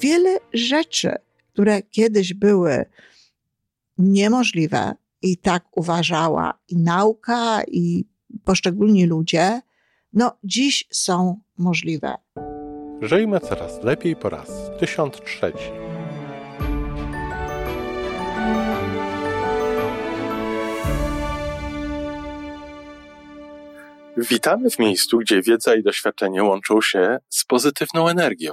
wiele rzeczy, które kiedyś były niemożliwe, i tak uważała i nauka, i poszczególni ludzie, no dziś są możliwe. Żyjmy coraz lepiej po raz 1003. Witamy w miejscu, gdzie wiedza i doświadczenie łączą się z pozytywną energią.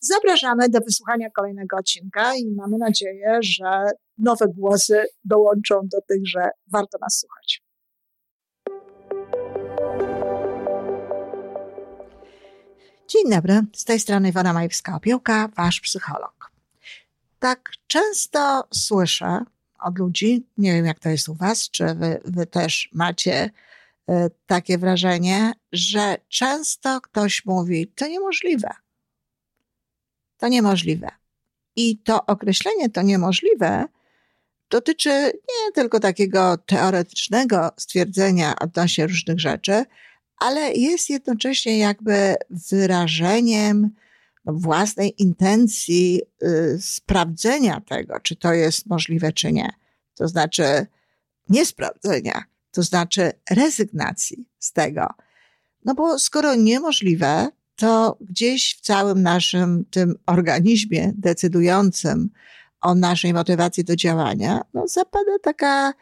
Zapraszamy do wysłuchania kolejnego odcinka i mamy nadzieję, że nowe głosy dołączą do tych, że warto nas słuchać. Dzień dobry, z tej strony Iwona Majewska-Opiełka, wasz psycholog. Tak często słyszę od ludzi, nie wiem jak to jest u was, czy wy, wy też macie y, takie wrażenie, że często ktoś mówi, to niemożliwe. To niemożliwe. I to określenie to niemożliwe dotyczy nie tylko takiego teoretycznego stwierdzenia odnośnie różnych rzeczy, ale jest jednocześnie jakby wyrażeniem własnej intencji y, sprawdzenia tego, czy to jest możliwe, czy nie. To znaczy niesprawdzenia, to znaczy rezygnacji z tego. No bo skoro niemożliwe, to gdzieś w całym naszym tym organizmie decydującym o naszej motywacji do działania, no zapada taka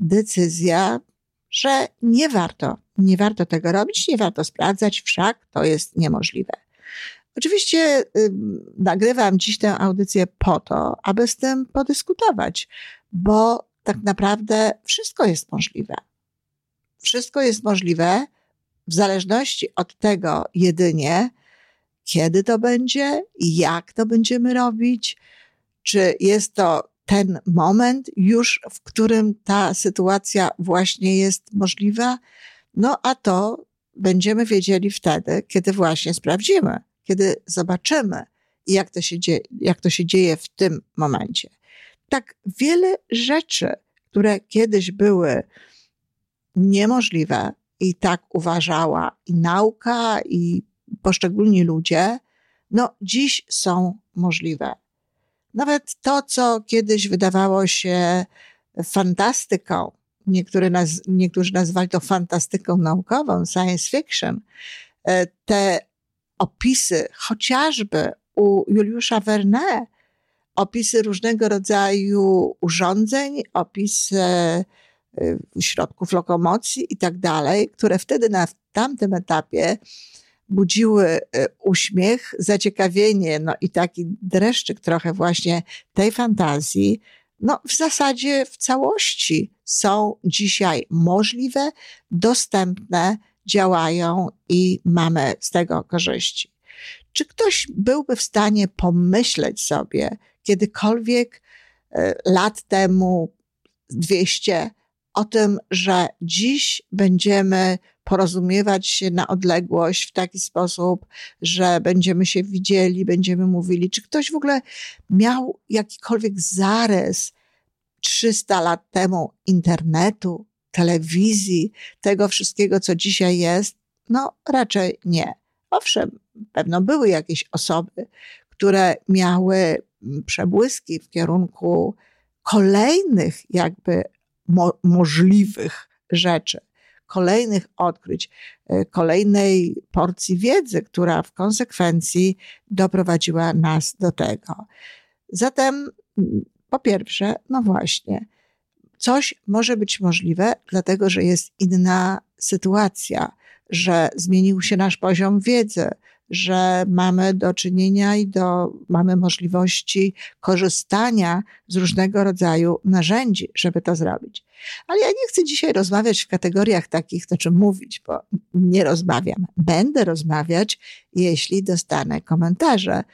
decyzja, że nie warto, nie warto tego robić, nie warto sprawdzać, wszak to jest niemożliwe. Oczywiście y, nagrywam dziś tę audycję po to, aby z tym podyskutować, bo tak naprawdę wszystko jest możliwe. Wszystko jest możliwe w zależności od tego jedynie, kiedy to będzie, jak to będziemy robić, czy jest to ten moment już, w którym ta sytuacja właśnie jest możliwa, no a to będziemy wiedzieli wtedy, kiedy właśnie sprawdzimy, kiedy zobaczymy, jak to się dzieje, jak to się dzieje w tym momencie. Tak wiele rzeczy, które kiedyś były niemożliwe, i tak uważała i nauka, i poszczególni ludzie, no dziś są możliwe. Nawet to, co kiedyś wydawało się fantastyką, niektórzy, naz niektórzy nazywali to fantastyką naukową, science fiction, e, te opisy, chociażby u Juliusza Verne, opisy różnego rodzaju urządzeń, opisy środków lokomocji i tak dalej, które wtedy na tamtym etapie budziły e, uśmiech, zaciekawienie, no i taki dreszczyk trochę właśnie tej fantazji, no w zasadzie w całości są dzisiaj możliwe, dostępne, działają i mamy z tego korzyści. Czy ktoś byłby w stanie pomyśleć sobie kiedykolwiek e, lat temu, 200, o tym, że dziś będziemy porozumiewać się na odległość w taki sposób, że będziemy się widzieli, będziemy mówili. Czy ktoś w ogóle miał jakikolwiek zarys 300 lat temu internetu, telewizji, tego wszystkiego, co dzisiaj jest? No, raczej nie. Owszem, pewno były jakieś osoby, które miały przebłyski w kierunku kolejnych jakby mo możliwych rzeczy, kolejnych odkryć, e, kolejnej porcji wiedzy, która w konsekwencji doprowadziła nas do tego. Zatem, po pierwsze, no właśnie, coś może być możliwe, dlatego że jest inna sytuacja, że zmienił się nasz poziom wiedzy, że mamy do czynienia i do, mamy możliwości korzystania z różnego rodzaju narzędzi, żeby to zrobić. Ale ja nie chcę dzisiaj rozmawiać w kategoriach takich, czym mówić, bo nie rozmawiam. Będę rozmawiać, jeśli dostanę komentarze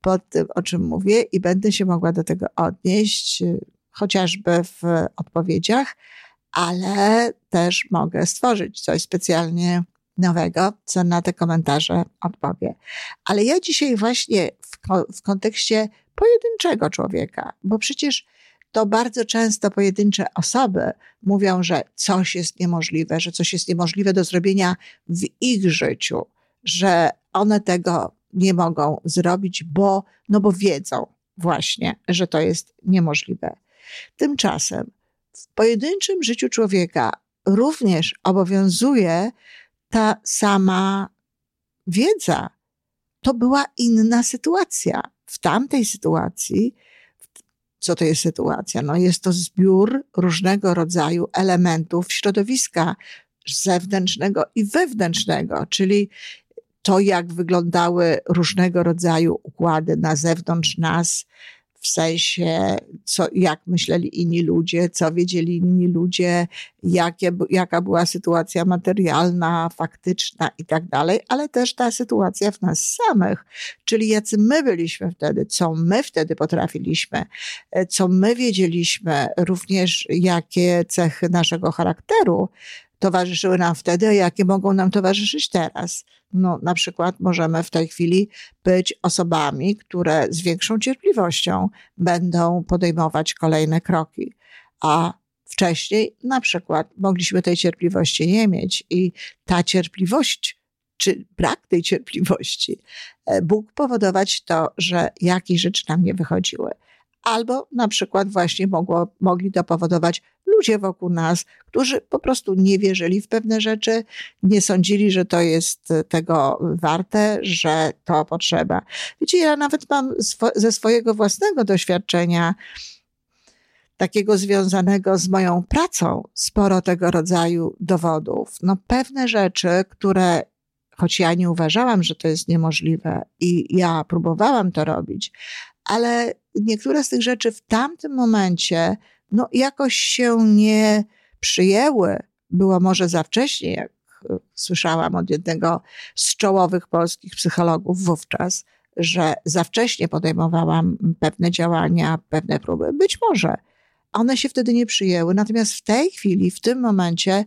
pod tym, o czym mówię i będę się mogła do tego odnieść, chociażby w odpowiedziach, ale też mogę stworzyć coś specjalnie nowego, co na te komentarze odpowie. Ale ja dzisiaj właśnie w, w kontekście pojedynczego człowieka, bo przecież to bardzo często pojedyncze osoby mówią, że coś jest niemożliwe, że coś jest niemożliwe do zrobienia w ich życiu, że one tego nie mogą zrobić, bo, no bo wiedzą właśnie, że to jest niemożliwe. Tymczasem w pojedynczym życiu człowieka również obowiązuje ta sama wiedza. To była inna sytuacja. W tamtej sytuacji, co to jest sytuacja? No jest to zbiór różnego rodzaju elementów środowiska zewnętrznego i wewnętrznego, czyli to, jak wyglądały różnego rodzaju układy na zewnątrz nas, w sensie, co, jak myśleli inni ludzie, co wiedzieli inni ludzie, jakie, jaka była sytuacja materialna, faktyczna i tak dalej, ale też ta sytuacja w nas samych, czyli jacy my byliśmy wtedy, co my wtedy potrafiliśmy, e, co my wiedzieliśmy, również jakie cechy naszego charakteru towarzyszyły nam wtedy, a jakie mogą nam towarzyszyć teraz. No, na przykład możemy w tej chwili być osobami, które z większą cierpliwością będą podejmować kolejne kroki, a wcześniej na przykład mogliśmy tej cierpliwości nie mieć i ta cierpliwość czy brak tej cierpliwości e, mógł powodować to, że jakieś rzeczy nam nie wychodziły albo na przykład właśnie mogło, mogli to powodować ludzie wokół nas, którzy po prostu nie wierzyli w pewne rzeczy, nie sądzili, że to jest tego warte, że to potrzeba. Wiecie, ja nawet mam swo ze swojego własnego doświadczenia, takiego związanego z moją pracą, sporo tego rodzaju dowodów. No, pewne rzeczy, które choć ja nie uważałam, że to jest niemożliwe i ja próbowałam to robić, ale niektóre z tych rzeczy w tamtym momencie no, jakoś się nie przyjęły. Było może za wcześnie, jak e, słyszałam od jednego z czołowych polskich psychologów wówczas, że za wcześnie podejmowałam pewne działania, pewne próby. Być może one się wtedy nie przyjęły, natomiast w tej chwili, w tym momencie,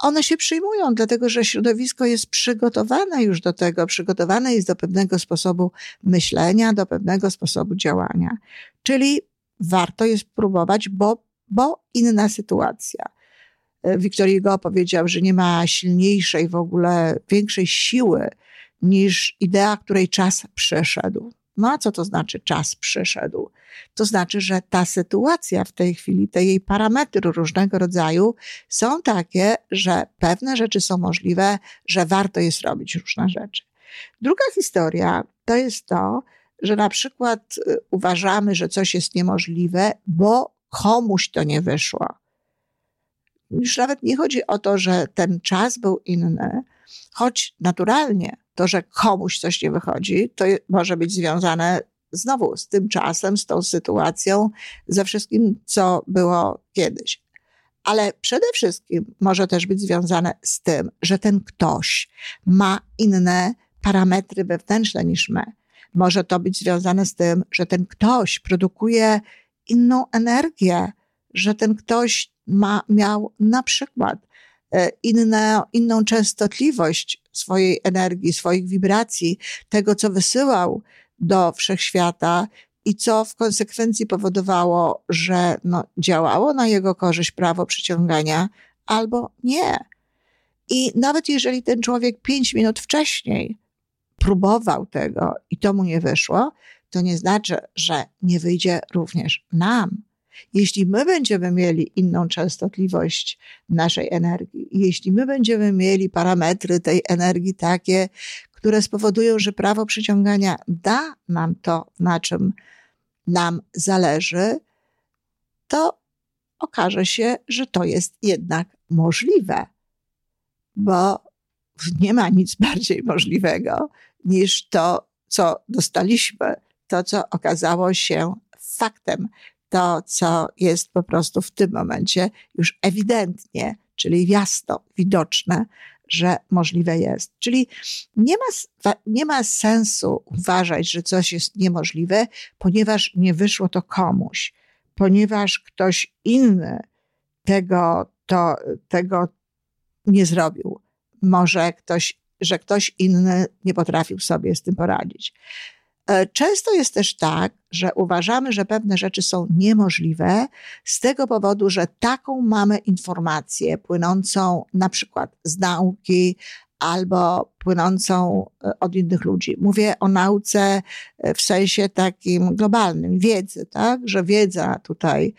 one się przyjmują, dlatego że środowisko jest przygotowane już do tego, przygotowane jest do pewnego sposobu myślenia, do pewnego sposobu działania. Czyli warto jest próbować, bo, bo inna sytuacja. Wiktor Hugo powiedział, że nie ma silniejszej w ogóle, większej siły niż idea, której czas przeszedł. No a co to znaczy czas przyszedł? To znaczy, że ta sytuacja w tej chwili, te jej parametry różnego rodzaju są takie, że pewne rzeczy są możliwe, że warto jest robić różne rzeczy. Druga historia to jest to, że na przykład y, uważamy, że coś jest niemożliwe, bo komuś to nie wyszło. Już nawet nie chodzi o to, że ten czas był inny, choć naturalnie to, że komuś coś nie wychodzi, to może być związane znowu z tym czasem, z tą sytuacją, ze wszystkim, co było kiedyś. Ale przede wszystkim może też być związane z tym, że ten ktoś ma inne parametry wewnętrzne niż my. Może to być związane z tym, że ten ktoś produkuje inną energię, że ten ktoś ma, miał na przykład e, inne, inną częstotliwość swojej energii, swoich wibracji, tego, co wysyłał do wszechświata i co w konsekwencji powodowało, że no, działało na jego korzyść prawo przyciągania, albo nie. I nawet jeżeli ten człowiek pięć minut wcześniej próbował tego i to mu nie wyszło, to nie znaczy, że nie wyjdzie również nam. Jeśli my będziemy mieli inną częstotliwość naszej energii, jeśli my będziemy mieli parametry tej energii takie, które spowodują, że prawo przyciągania da nam to, na czym nam zależy, to okaże się, że to jest jednak możliwe, bo nie ma nic bardziej możliwego niż to, co dostaliśmy, to, co okazało się faktem, to, co jest po prostu w tym momencie już ewidentnie, czyli jasno widoczne, że możliwe jest. Czyli nie ma, nie ma sensu uważać, że coś jest niemożliwe, ponieważ nie wyszło to komuś. ponieważ ktoś inny tego, to, tego nie zrobił. Może ktoś, że ktoś inny nie potrafił sobie z tym poradzić. E, często jest też tak, że uważamy, że pewne rzeczy są niemożliwe z tego powodu, że taką mamy informację płynącą na przykład z nauki albo płynącą e, od innych ludzi. Mówię o nauce e, w sensie takim globalnym, wiedzy, tak? Że wiedza tutaj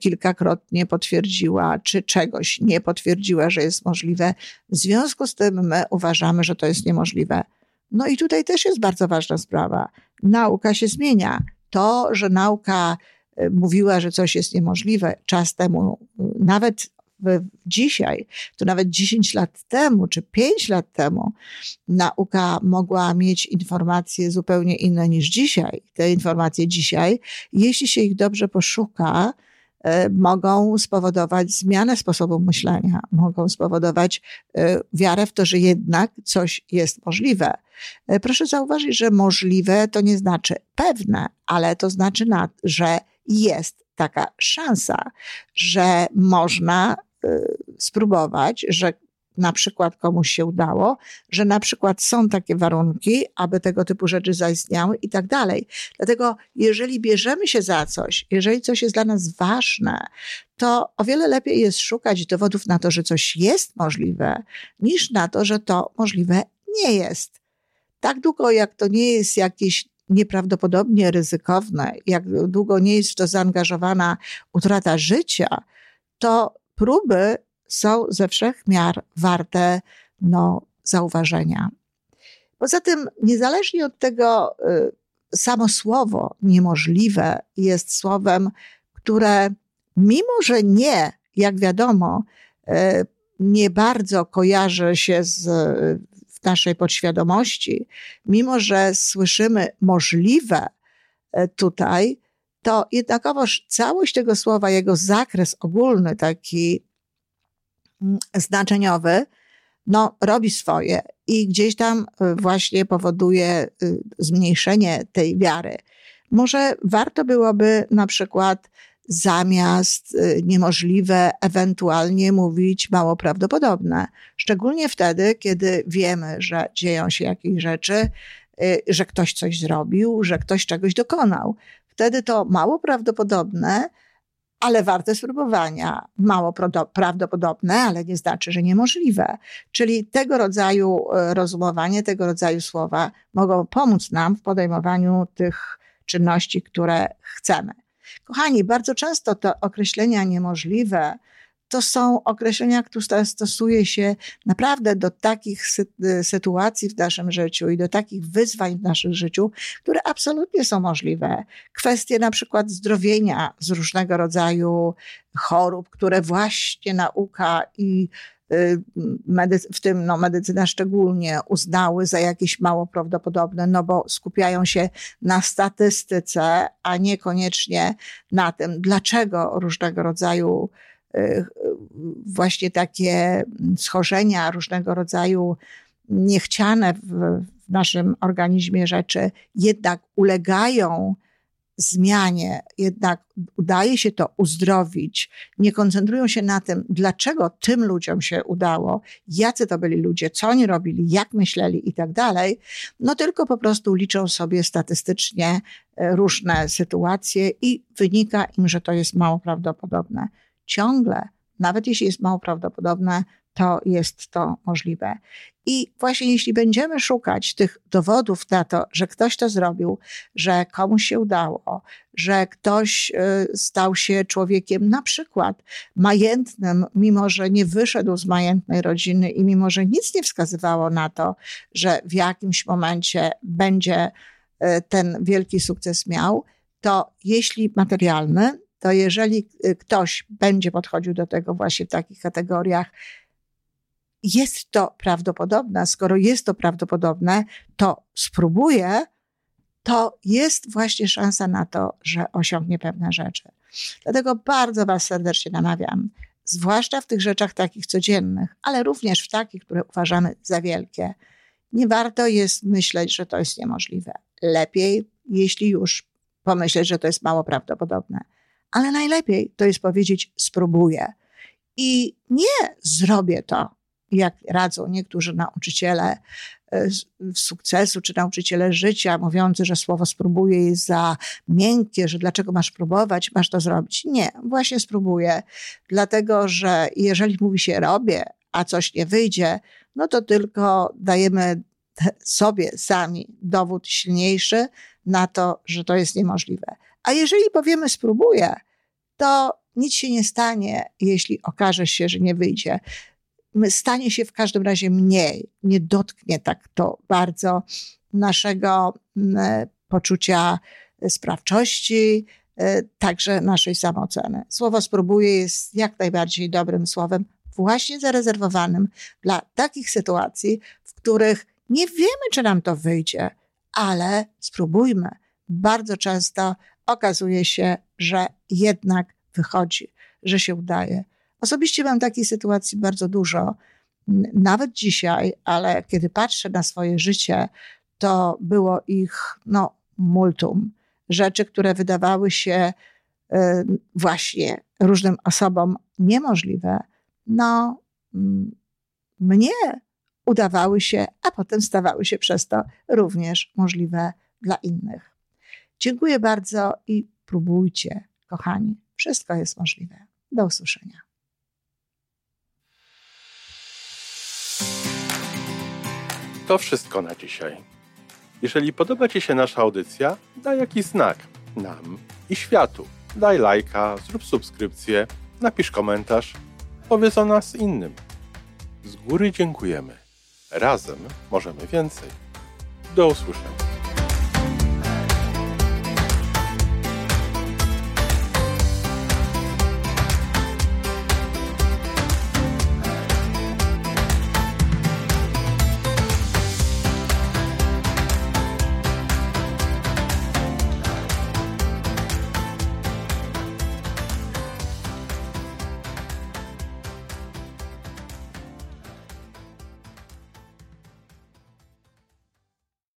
kilkakrotnie potwierdziła, czy czegoś nie potwierdziła, że jest możliwe. W związku z tym my uważamy, że to jest niemożliwe. No i tutaj też jest bardzo ważna sprawa. Nauka się zmienia. To, że nauka e, mówiła, że coś jest niemożliwe czas temu, nawet dzisiaj, to nawet 10 lat temu czy 5 lat temu, nauka mogła mieć informacje zupełnie inne niż dzisiaj. Te informacje dzisiaj, jeśli się ich dobrze poszuka, mogą spowodować zmianę sposobu myślenia, mogą spowodować e, wiarę w to, że jednak coś jest możliwe. E, proszę zauważyć, że możliwe to nie znaczy pewne, ale to znaczy, że jest taka szansa, że można spróbować, że na przykład komuś się udało, że na przykład są takie warunki, aby tego typu rzeczy zaistniały i tak dalej. Dlatego, jeżeli bierzemy się za coś, jeżeli coś jest dla nas ważne, to o wiele lepiej jest szukać dowodów na to, że coś jest możliwe, niż na to, że to możliwe nie jest. Tak długo, jak to nie jest jakieś nieprawdopodobnie ryzykowne, jak długo nie jest w to zaangażowana utrata życia, to próby są ze wszech miar warte no, zauważenia. Poza tym, niezależnie od tego, y, samo słowo niemożliwe jest słowem, które mimo, że nie, jak wiadomo, y, nie bardzo kojarzy się z, w naszej podświadomości, mimo że słyszymy możliwe y, tutaj, to jednakowoż całość tego słowa, jego zakres ogólny, taki znaczeniowy, no, robi swoje i gdzieś tam y, właśnie powoduje y, zmniejszenie tej wiary. Może warto byłoby na przykład zamiast y, niemożliwe, ewentualnie mówić mało prawdopodobne. Szczególnie wtedy, kiedy wiemy, że dzieją się jakieś rzeczy, że ktoś coś zrobił, że ktoś czegoś dokonał. Wtedy to mało prawdopodobne ale warte spróbowania. Mało prawdopodobne, ale nie znaczy, że niemożliwe. Czyli tego rodzaju e, rozumowanie, tego rodzaju słowa mogą pomóc nam w podejmowaniu tych czynności, które chcemy. Kochani, bardzo często to określenia niemożliwe to są określenia, które stosuje się naprawdę do takich sytuacji w naszym życiu i do takich wyzwań w naszym życiu, które absolutnie są możliwe. Kwestie na przykład zdrowienia z różnego rodzaju chorób, które właśnie nauka i y, w tym no, medycyna szczególnie uznały za jakieś mało prawdopodobne, no bo skupiają się na statystyce, a niekoniecznie na tym, dlaczego różnego rodzaju Y, właśnie takie schorzenia, różnego rodzaju niechciane w, w naszym organizmie rzeczy jednak ulegają zmianie, jednak udaje się to uzdrowić, nie koncentrują się na tym, dlaczego tym ludziom się udało, jacy to byli ludzie, co oni robili, jak myśleli i tak dalej, no tylko po prostu liczą sobie statystycznie e, różne sytuacje i wynika im, że to jest mało prawdopodobne ciągle, nawet jeśli jest mało prawdopodobne, to jest to możliwe. I właśnie jeśli będziemy szukać tych dowodów na to, że ktoś to zrobił, że komuś się udało, że ktoś y, stał się człowiekiem na przykład majętnym, mimo że nie wyszedł z majętnej rodziny i mimo że nic nie wskazywało na to, że w jakimś momencie będzie y, ten wielki sukces miał, to jeśli materialny, to jeżeli y, ktoś będzie podchodził do tego właśnie w takich kategoriach, jest to prawdopodobne. Skoro jest to prawdopodobne, to spróbuje, to jest właśnie szansa na to, że osiągnie pewne rzeczy. Dlatego bardzo Was serdecznie namawiam, zwłaszcza w tych rzeczach takich codziennych, ale również w takich, które uważamy za wielkie. Nie warto jest myśleć, że to jest niemożliwe. Lepiej, jeśli już pomyśleć, że to jest mało prawdopodobne ale najlepiej to jest powiedzieć spróbuję. I nie zrobię to, jak radzą niektórzy nauczyciele e, sukcesu czy nauczyciele życia, mówiący, że słowo spróbuję jest za miękkie, że dlaczego masz próbować, masz to zrobić. Nie, właśnie spróbuję, dlatego że jeżeli mówi się robię, a coś nie wyjdzie, no to tylko dajemy sobie sami dowód silniejszy na to, że to jest niemożliwe. A jeżeli powiemy spróbuję, to nic się nie stanie, jeśli okaże się, że nie wyjdzie. Stanie się w każdym razie mniej, nie dotknie tak to bardzo naszego poczucia sprawczości, e, także naszej samooceny. Słowo spróbuję jest jak najbardziej dobrym słowem, właśnie zarezerwowanym dla takich sytuacji, w których nie wiemy, czy nam to wyjdzie, ale spróbujmy. Bardzo często okazuje się, że jednak wychodzi, że się udaje. Osobiście mam takiej sytuacji bardzo dużo, nawet dzisiaj, ale kiedy patrzę na swoje życie, to było ich no, multum. Rzeczy, które wydawały się y, właśnie różnym osobom niemożliwe, no, mnie udawały się, a potem stawały się przez to również możliwe dla innych. Dziękuję bardzo i próbujcie, kochani. Wszystko jest możliwe. Do usłyszenia. To wszystko na dzisiaj. Jeżeli podoba Ci się nasza audycja, daj jakiś znak nam i światu. Daj lajka, zrób subskrypcję, napisz komentarz, powiedz o nas innym. Z góry dziękujemy. Razem możemy więcej. Do usłyszenia.